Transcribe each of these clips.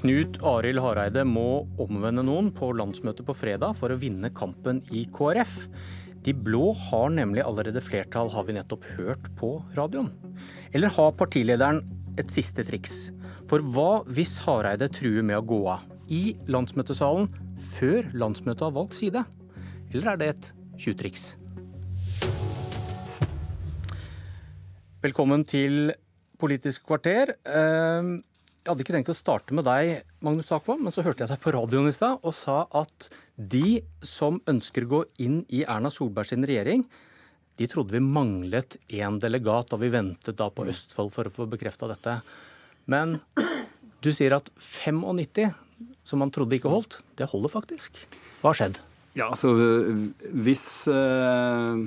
Knut Arild Hareide må omvende noen på landsmøtet på fredag for å vinne kampen i KrF. De blå har nemlig allerede flertall, har vi nettopp hørt på radioen. Eller har partilederen et siste triks? For hva hvis Hareide truer med å gå av i landsmøtesalen før landsmøtet har valgt side? Eller er det et tjuvtriks? Velkommen til Politisk kvarter. Jeg hadde ikke tenkt å starte med deg, Magnus Takvam, men så hørte jeg deg på radioen i stad og sa at de som ønsker å gå inn i Erna Solberg sin regjering, de trodde vi manglet én delegat da vi ventet da på Østfold for å få bekrefta dette. Men du sier at 95, som man trodde ikke holdt, det holder faktisk. Hva har skjedd? Ja, altså Hvis uh,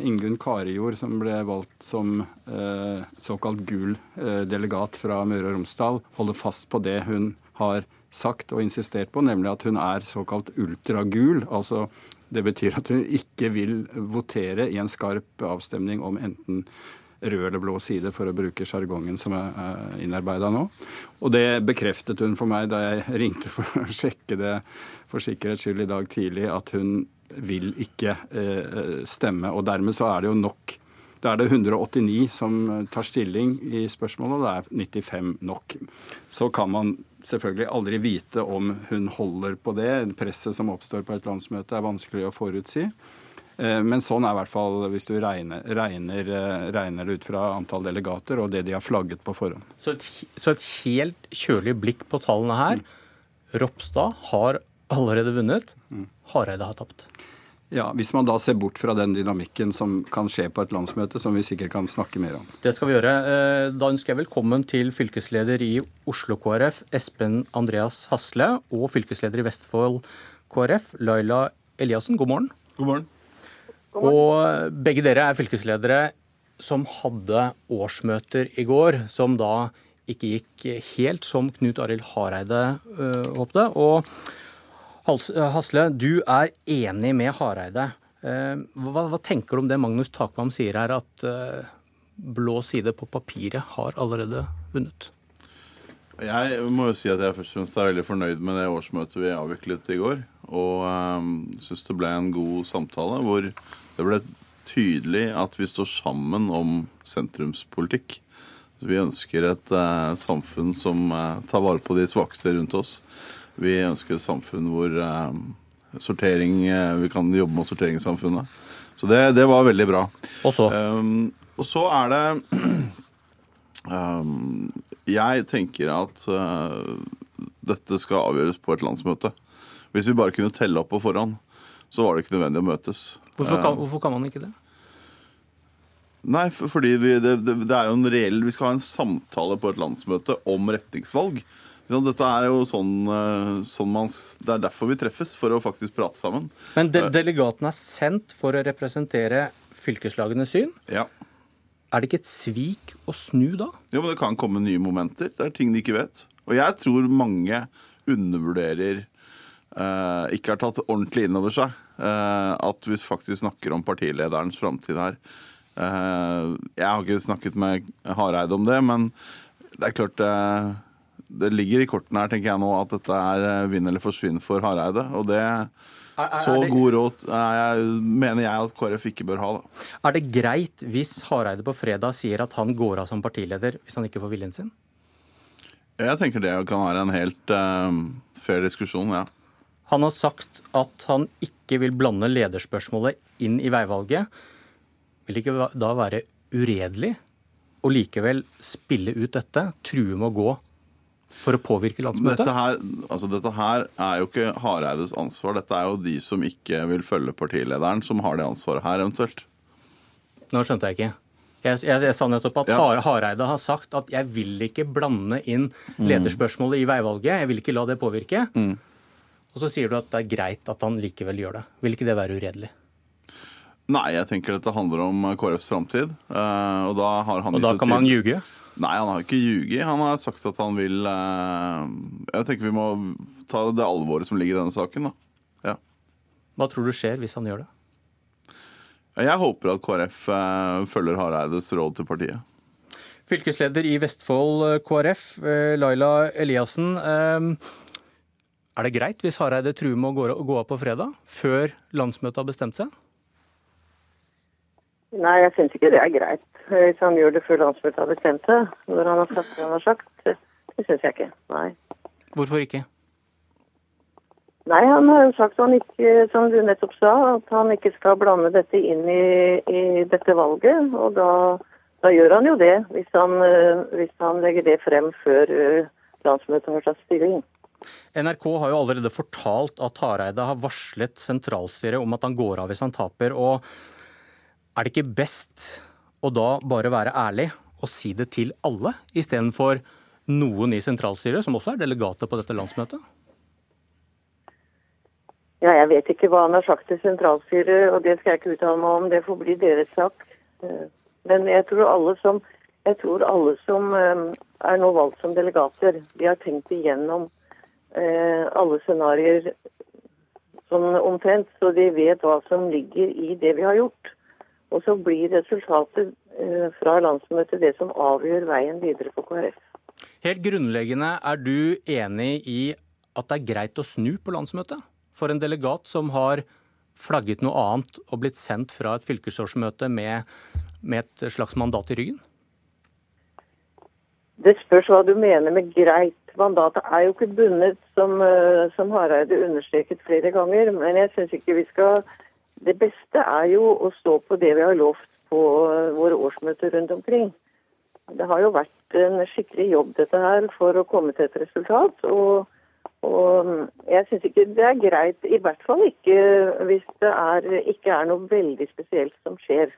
Ingunn Karijord, som ble valgt som uh, såkalt gul uh, delegat fra Møre og Romsdal, holder fast på det hun har sagt og insistert på, nemlig at hun er såkalt ultragul. altså Det betyr at hun ikke vil votere i en skarp avstemning om enten rød eller blå side, for å bruke sjargongen som er innarbeida nå. Og det bekreftet hun for meg da jeg ringte for å sjekke det for sikkerhets skyld i dag tidlig, at hun vil ikke eh, stemme. Og dermed så er det jo nok. Da er det 189 som tar stilling i spørsmålet, og det er 95 nok. Så kan man selvfølgelig aldri vite om hun holder på det. Presset som oppstår på et landsmøte er vanskelig å forutsi. Eh, men sånn er i hvert fall hvis du regner, regner, eh, regner ut fra antall delegater og det de har flagget på forhånd. Så et, så et helt kjølig blikk på tallene her. Ropstad har allerede vunnet. Hareide har tapt. Ja, Hvis man da ser bort fra den dynamikken som kan skje på et landsmøte, som vi sikkert kan snakke mer om. Det skal vi gjøre. Eh, da ønsker jeg velkommen til fylkesleder i Oslo KrF, Espen Andreas Hasle, og fylkesleder i Vestfold KrF, Laila Eliassen. God morgen. God morgen. Og begge dere er fylkesledere som hadde årsmøter i går, som da ikke gikk helt som Knut Arild Hareide øh, håpte. Og Hasle, du er enig med Hareide. Uh, hva, hva, tenker du om det Magnus Takvam sier her, at uh, blå side på papiret har allerede vunnet? Jeg må jo si at jeg først og fremst er veldig fornøyd med det årsmøtet vi avviklet i går. Og um, syns det ble en god samtale hvor det ble tydelig at vi står sammen om sentrumspolitikk. Så vi ønsker et uh, samfunn som uh, tar vare på de svakeste rundt oss. Vi ønsker et samfunn hvor uh, sortering Vi kan jobbe med sorteringssamfunnet. Så det, det var veldig bra. Og så? Um, og så er det um, jeg tenker at uh, dette skal avgjøres på et landsmøte. Hvis vi bare kunne telle opp på forhånd, så var det ikke nødvendig å møtes. Hvorfor kan, hvorfor kan man ikke det? Nei, for, fordi vi, det, det, er jo en reell Vi skal ha en samtale på et landsmøte om retningsvalg. Dette er jo sånn, sånn man, Det er derfor vi treffes, for å faktisk prate sammen. Men de, delegaten er sendt for å representere fylkeslagenes syn? Ja. Er det ikke et svik å snu da? Jo, men Det kan komme nye momenter. Det er ting de ikke vet. Og jeg tror mange undervurderer eh, Ikke har tatt ordentlig inn over seg eh, at vi faktisk snakker om partilederens framtid her. Eh, jeg har ikke snakket med Hareide om det, men det er klart eh, Det ligger i kortene her, tenker jeg nå, at dette er eh, vinn eller forsvinn for Hareide. Og det så god råd mener jeg at KrF ikke bør ha. Da. Er det greit hvis Hareide på fredag sier at han går av som partileder hvis han ikke får viljen sin? Jeg tenker det kan være en helt uh, fair diskusjon, ja. Han har sagt at han ikke vil blande lederspørsmålet inn i veivalget. Vil det ikke da være uredelig å likevel spille ut dette, true med å gå for å påvirke landsmøtet? Dette her, altså dette her er jo ikke Hareides ansvar. Dette er jo de som ikke vil følge partilederen, som har det ansvaret her, eventuelt. Nå skjønte jeg ikke. Jeg, jeg, jeg sa nettopp at ja. Hareide har sagt at 'jeg vil ikke blande inn lederspørsmålet i veivalget'. Jeg vil ikke la det påvirke. Mm. Og så sier du at det er greit at han likevel gjør det. Vil ikke det være uredelig? Nei, jeg tenker dette handler om KrFs framtid. Eh, og da har han Og da kan man ljuge? Nei, han har ikke ljuget. Han har sagt at han vil eh, Jeg tenker vi må ta det alvoret som ligger i denne saken. da. Ja. Hva tror du skjer hvis han gjør det? Jeg håper at KrF eh, følger Hareides råd til partiet. Fylkesleder i Vestfold KrF, Laila Eliassen. Er det greit hvis Hareide truer med å gå av på fredag, før landsmøtet har bestemt seg? Nei, jeg syns ikke det er greit. Hvis han gjør det før landsmøtet har bestemt seg, når han har sagt det han har sagt. Det syns jeg ikke. Nei. Hvorfor ikke? Nei, han har jo sagt han ikke, som du nettopp sa, at han ikke skal blande dette inn i, i dette valget. Og da, da, gjør han jo det, hvis han, eh, hvis han, legger det frem før eh, landsmøtet har tatt stilling. NRK har jo allerede fortalt at Hareide har varslet sentralstyret om at han går av hvis han taper. og Er det ikke best å da bare være ærlig og si det til alle, istedenfor noen i sentralstyret, som også er delegater på dette landsmøtet? Ja, Jeg vet ikke hva han har sagt til sentralstyret, og det skal jeg ikke uttale meg om. Det får bli deres sak. Eh, men jeg tror alle som, tror alle som eh, er nå valgt som delegater, de har tenkt igjennom alle scenarioer sånn omtrent, så de vet hva som ligger i det vi har gjort. Og så blir resultatet fra landsmøtet det som avgjør veien videre for KrF. Helt grunnleggende, er du enig i at det er greit å snu på landsmøtet? for en delegat som har flagget noe annet og blitt sendt fra et fylkesårsmøte med, med et slags mandat i ryggen? Det spørs hva du mener med greit. Mandatet er jo ikke bundet, som, eh, som Hareide understreket flere ganger. Men jeg syns ikke vi skal Det beste er jo å stå på det vi har lovt på eh, våre årsmøter rundt omkring. Det har jo vært en skikkelig jobb dette her for å komme til et resultat. og og mm, jeg syns ikke det er greit, i hvert fall ikke hvis det er, ikke er noe veldig spesielt som skjer.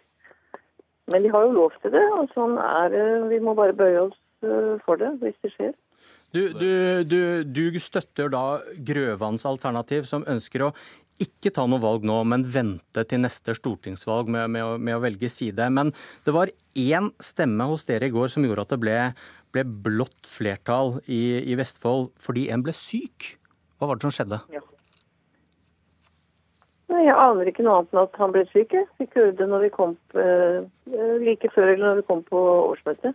Men de har jo lov til det, og sånn er det. Vi må bare bøye oss eh, for det hvis det skjer. Du, du, du, du støtter da Grøvans alternativ, som ønsker å ikke ta noe valg nå, men vente til neste stortingsvalg med, med, med å velge side. Men det var én stemme hos dere i går som gjorde at det ble ble blått flertall i, i Vestfold fordi en ble syk. Hva var det som skjedde? Ja. Jeg aner ikke noe annet enn at han ble syk. Jeg fikk det når vi kom, eh, like før eller når vi kom på årsmøtet.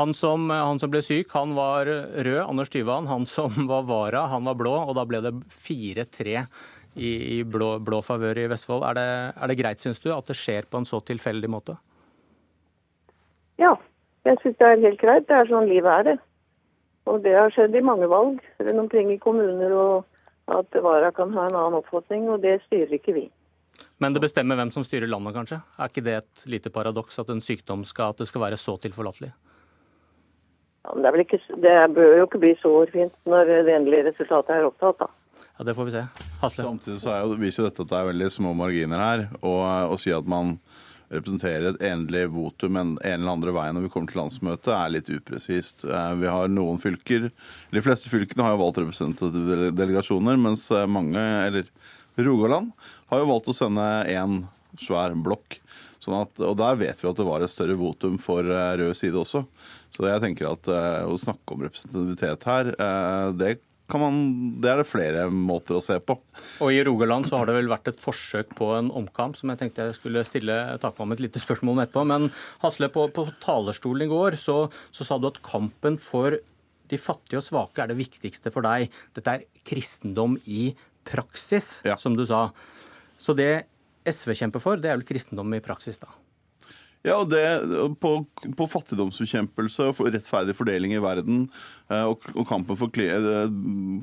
Han som, han som, ble syk, han var rød, Anders Tyvand. Han som var vara, han var blå. Og da ble det 4-3 i, i, blå, blå favør i Vestfold. Er det, er det greit, syns du, at det skjer på en så tilfeldig måte? Ja, jeg syns det er helt greit. Det er sånn livet er, det. Og det har skjedd i mange valg rundt omkring i kommuner, og at vara kan ha en annen oppfatning, og det styrer ikke vi. Men det bestemmer hvem som styrer landet, kanskje? Er ikke det et lite paradoks at en sykdom skal, at det skal være så tilforlatelig? Ja, men det, ikke, det, bør jo ikke bli så hårfint når det endelige resultatet er opptatt, da. Ja, Det får vi se. Hasle. Samtidig så jo, viser jo dette at det er veldig små marginer her. Og å si at man representerer et endelig votum en, en eller andre veien når vi kommer til landsmøtet, er litt upresist. Eh, vi har noen fylker De fleste fylkene har jo valgt representative delegasjoner, mens eh, mange, eller Rogaland, har jo valgt å sende én svær blokk. Sånn at, og der vet vi at det var et større votum for eh, rød side også. Så jeg tenker at å snakke om representativitet her, det man, det er det flere måter å se på. Og I Rogaland så har det vel vært et forsøk på en omkamp som jeg tenkte jeg skulle stille ta på meg et lite spørsmål om etterpå. Men Hasle, på, på talerstolen i går så, så sa du at kampen for de fattige og svake er det viktigste for deg. Dette er kristendom i praksis, ja. som du sa. Så det SV kjemper for, det er vel kristendom i praksis, da? Ja, og det, på, på fattigdomsbekjempelse og rettferdig fordeling i verden eh, og, og kampen for, eh,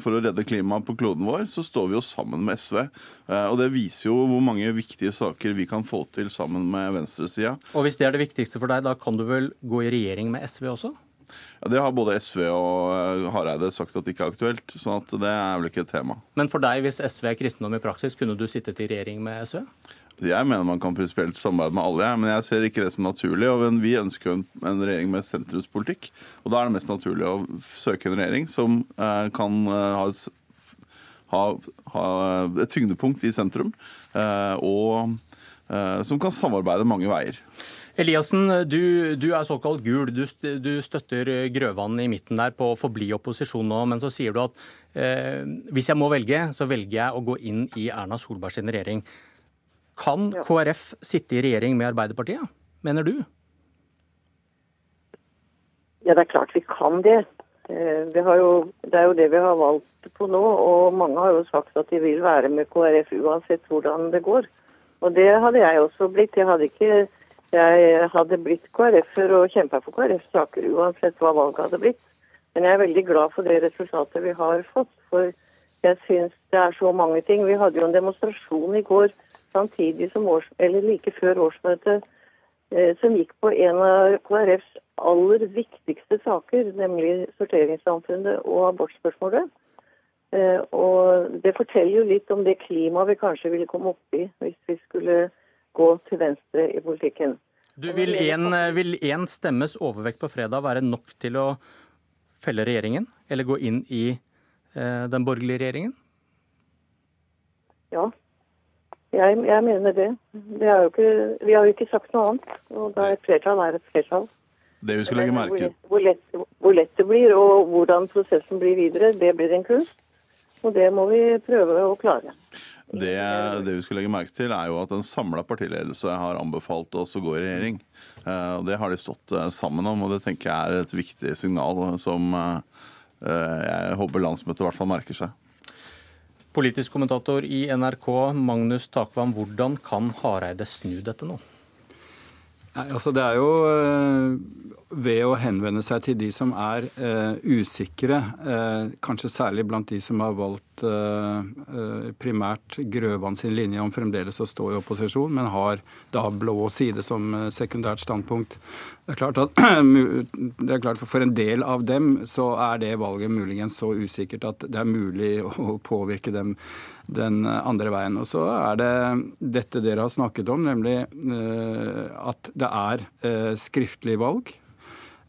for, å redde klimaet på kloden vår, så står vi jo sammen med SV. Eh, og det viser jo hvor mange viktige saker vi kan få til sammen med venstresida. Og hvis det er det viktigste for deg, da kan du vel gå i regjering med SV også? Ja, Det har både SV og Hareide sagt at det ikke er aktuelt. sånn at det er vel ikke et tema. Men for deg, hvis SV er kristendom i praksis, kunne du sittet i regjering med SV? Jeg mener man kan prinsipielt samarbeide med alle, men jeg ser ikke det som naturlig. og Vi ønsker en, regjering med sentrumspolitikk. og Da er det mest naturlig å søke en regjering som eh, kan eh, ha, ha, et tyngdepunkt i sentrum, eh, og eh, som kan samarbeide mange veier. Eliassen, du, du, er såkalt gul. Du, du, støtter Grøvan i midten der på å forbli opposisjon nå, men så sier du at eh, hvis jeg må velge, så velger jeg å gå inn i Erna Solbergs regjering. Kan KrF sitte i regjering med Arbeiderpartiet, mener du? Ja, det er klart vi kan det. Eh, jo, det er jo det vi har valgt på nå, og mange har jo sagt at de vil være med KrF uansett hvordan det går. Og det hadde jeg også blitt. Jeg hadde ikke jeg hadde blitt KrF-er og kjempa for KrF-saker uansett hva valget hadde blitt. Men jeg er veldig glad for det resultatet vi har fått. For jeg syns det er så mange ting. Vi hadde jo en demonstrasjon i går samtidig som års, eller like før årsmøtet eh, som gikk på en av KrFs aller viktigste saker, nemlig sorteringssamfunnet og abortspørsmålet. Eh, og det forteller jo litt om det klimaet vi kanskje ville komme opp i hvis vi skulle gå til venstre i politikken. Du, vil, en, vil en stemmes overvekt på fredag være nok til å felle regjeringen, eller gå inn i eh, den borgerlige regjeringen? Ja, jeg, jeg mener det. ikke, vi har jo ikke sagt noe annet. Og da et flertall er et flertall. Det vi skulle legge merke hvor lett, hvor lett det blir, og hvordan prosessen blir videre, det blir en kunst. Og det må vi prøve å klare. Det, det, vi skal legge merke til, er jo at en samla partiledelse har anbefalt oss å gå i regjering. Eh, og Det har de stått eh, sammen om, og det tenker jeg er et viktig signal som eh, jeg håper landsmøtet i hvert fall merker seg. Politisk kommentator i NRK, Magnus Takvam, hvordan kan Hareide snu dette nå? Nei, altså Det er jo ved å henvende seg til de som er eh, usikre, eh, kanskje særlig blant de som har valgt eh, primært Grøvan sin linje om fremdeles å stå i opposisjon, men har da blå side som sekundært standpunkt. Det er klart at det er klart For en del av dem så er det valget muligens så usikkert at det er mulig å påvirke dem den andre veien. Og så er det dette dere har snakket om, nemlig at det er skriftlig valg.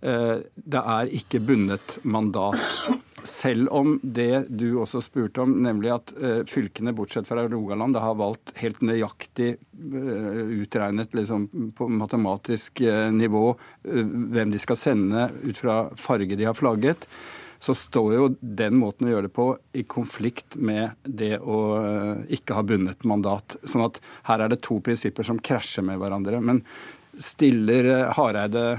Eh, det er ikke bundet mandat. Selv om det du også spurte om, nemlig at eh, fylkene, bortsett fra Rogaland, har valgt helt nøyaktig eh, utregnet liksom, på matematisk nivå hvem de skal sende ut fra farge de har flagget, så står jo den måten å gjøre det på i konflikt med det å ikke ha bundet mandat. Sånn at her er det to prinsipper som krasjer med hverandre. Men stiller eh, Hareide eh,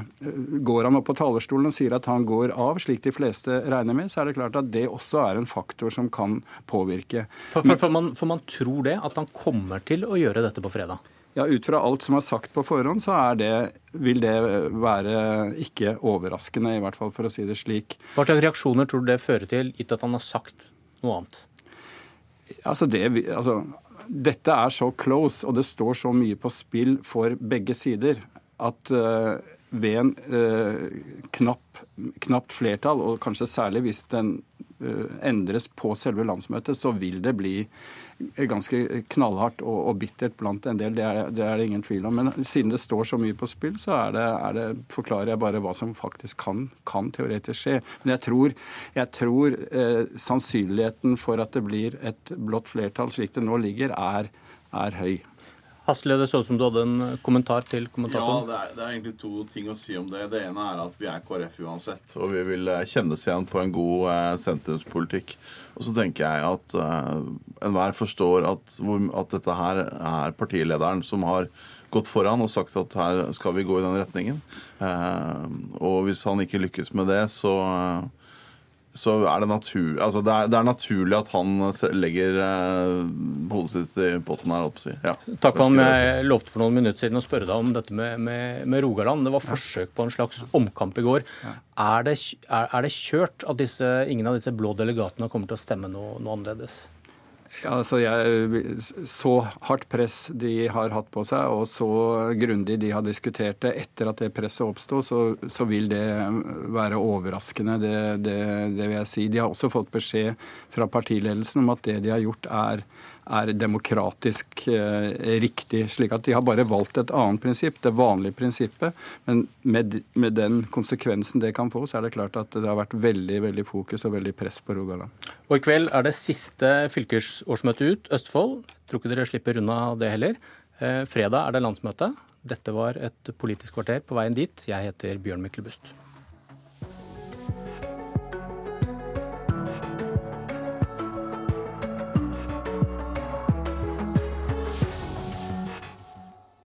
Går han opp på talerstolen og sier at han går av, slik de fleste regner med, så er det klart at det også er en faktor som kan påvirke. For, for, for, man, for man tror det, at han kommer til å gjøre dette på fredag? Ja, Ut fra alt som er sagt på forhånd, så det, vil det være ikke overraskende, i hvert fall for å si det slik. Hva slags reaksjoner tror du det fører til, gitt at han har sagt noe annet? Altså, det, altså dette er så close, og det står så mye på spill for begge sider, at uh, ved en uh, knapp, knapt flertall, og kanskje særlig hvis den endres på selve landsmøtet, så vil det bli ganske knallhardt og, og, bittert blant en del. Det er, det er, det ingen tvil om. Men siden det står så mye på spill, så er det, er det, forklarer jeg bare hva som faktisk kan, kan teoretisk skje. Men jeg tror, jeg tror eh, sannsynligheten for at det blir et blått flertall slik det nå ligger, er, er høy. Hasle, det så ut som du hadde en kommentar til kommentatoren. Ja, det er, det er, egentlig to ting å si om det. Det ene er at vi er KrF uansett. Og vi vil eh, kjennes igjen på en god eh, sentrumspolitikk. Og så tenker jeg at uh, enhver forstår at, at, dette her er partilederen som har gått foran og sagt at her skal vi gå i den retningen. Uh, og hvis han ikke lykkes med det, så uh, så er det, natur, altså det, er, det er naturlig at han legger eh, hodet sitt i potten her. Si. Ja, Takk for at Jeg lovte for noen minutter siden å spørre deg om dette med, med, med Rogaland. Det var forsøk på en slags omkamp i går. Er det, er, er det kjørt at disse, ingen av disse blå delegatene kommer til å stemme noe, noe annerledes? Altså jeg, Så hardt press de har hatt på seg, og så grundig de har diskutert det etter at det presset oppsto, så, så, vil det være overraskende. Det, det, det, vil jeg si. De har også fått beskjed fra partiledelsen om at det de har gjort, er er demokratisk eh, riktig. slik at De har bare valgt et annet prinsipp, det vanlige prinsippet. Men med, med, den konsekvensen det kan få, så er det klart at det har vært veldig veldig fokus og veldig press på Rogaland. Og I kveld er det siste fylkesårsmøte ut, Østfold. Tror ikke dere slipper unna det heller. Eh, fredag er det landsmøte. Dette var et politisk kvarter på veien dit. Jeg heter Bjørn Myklebust.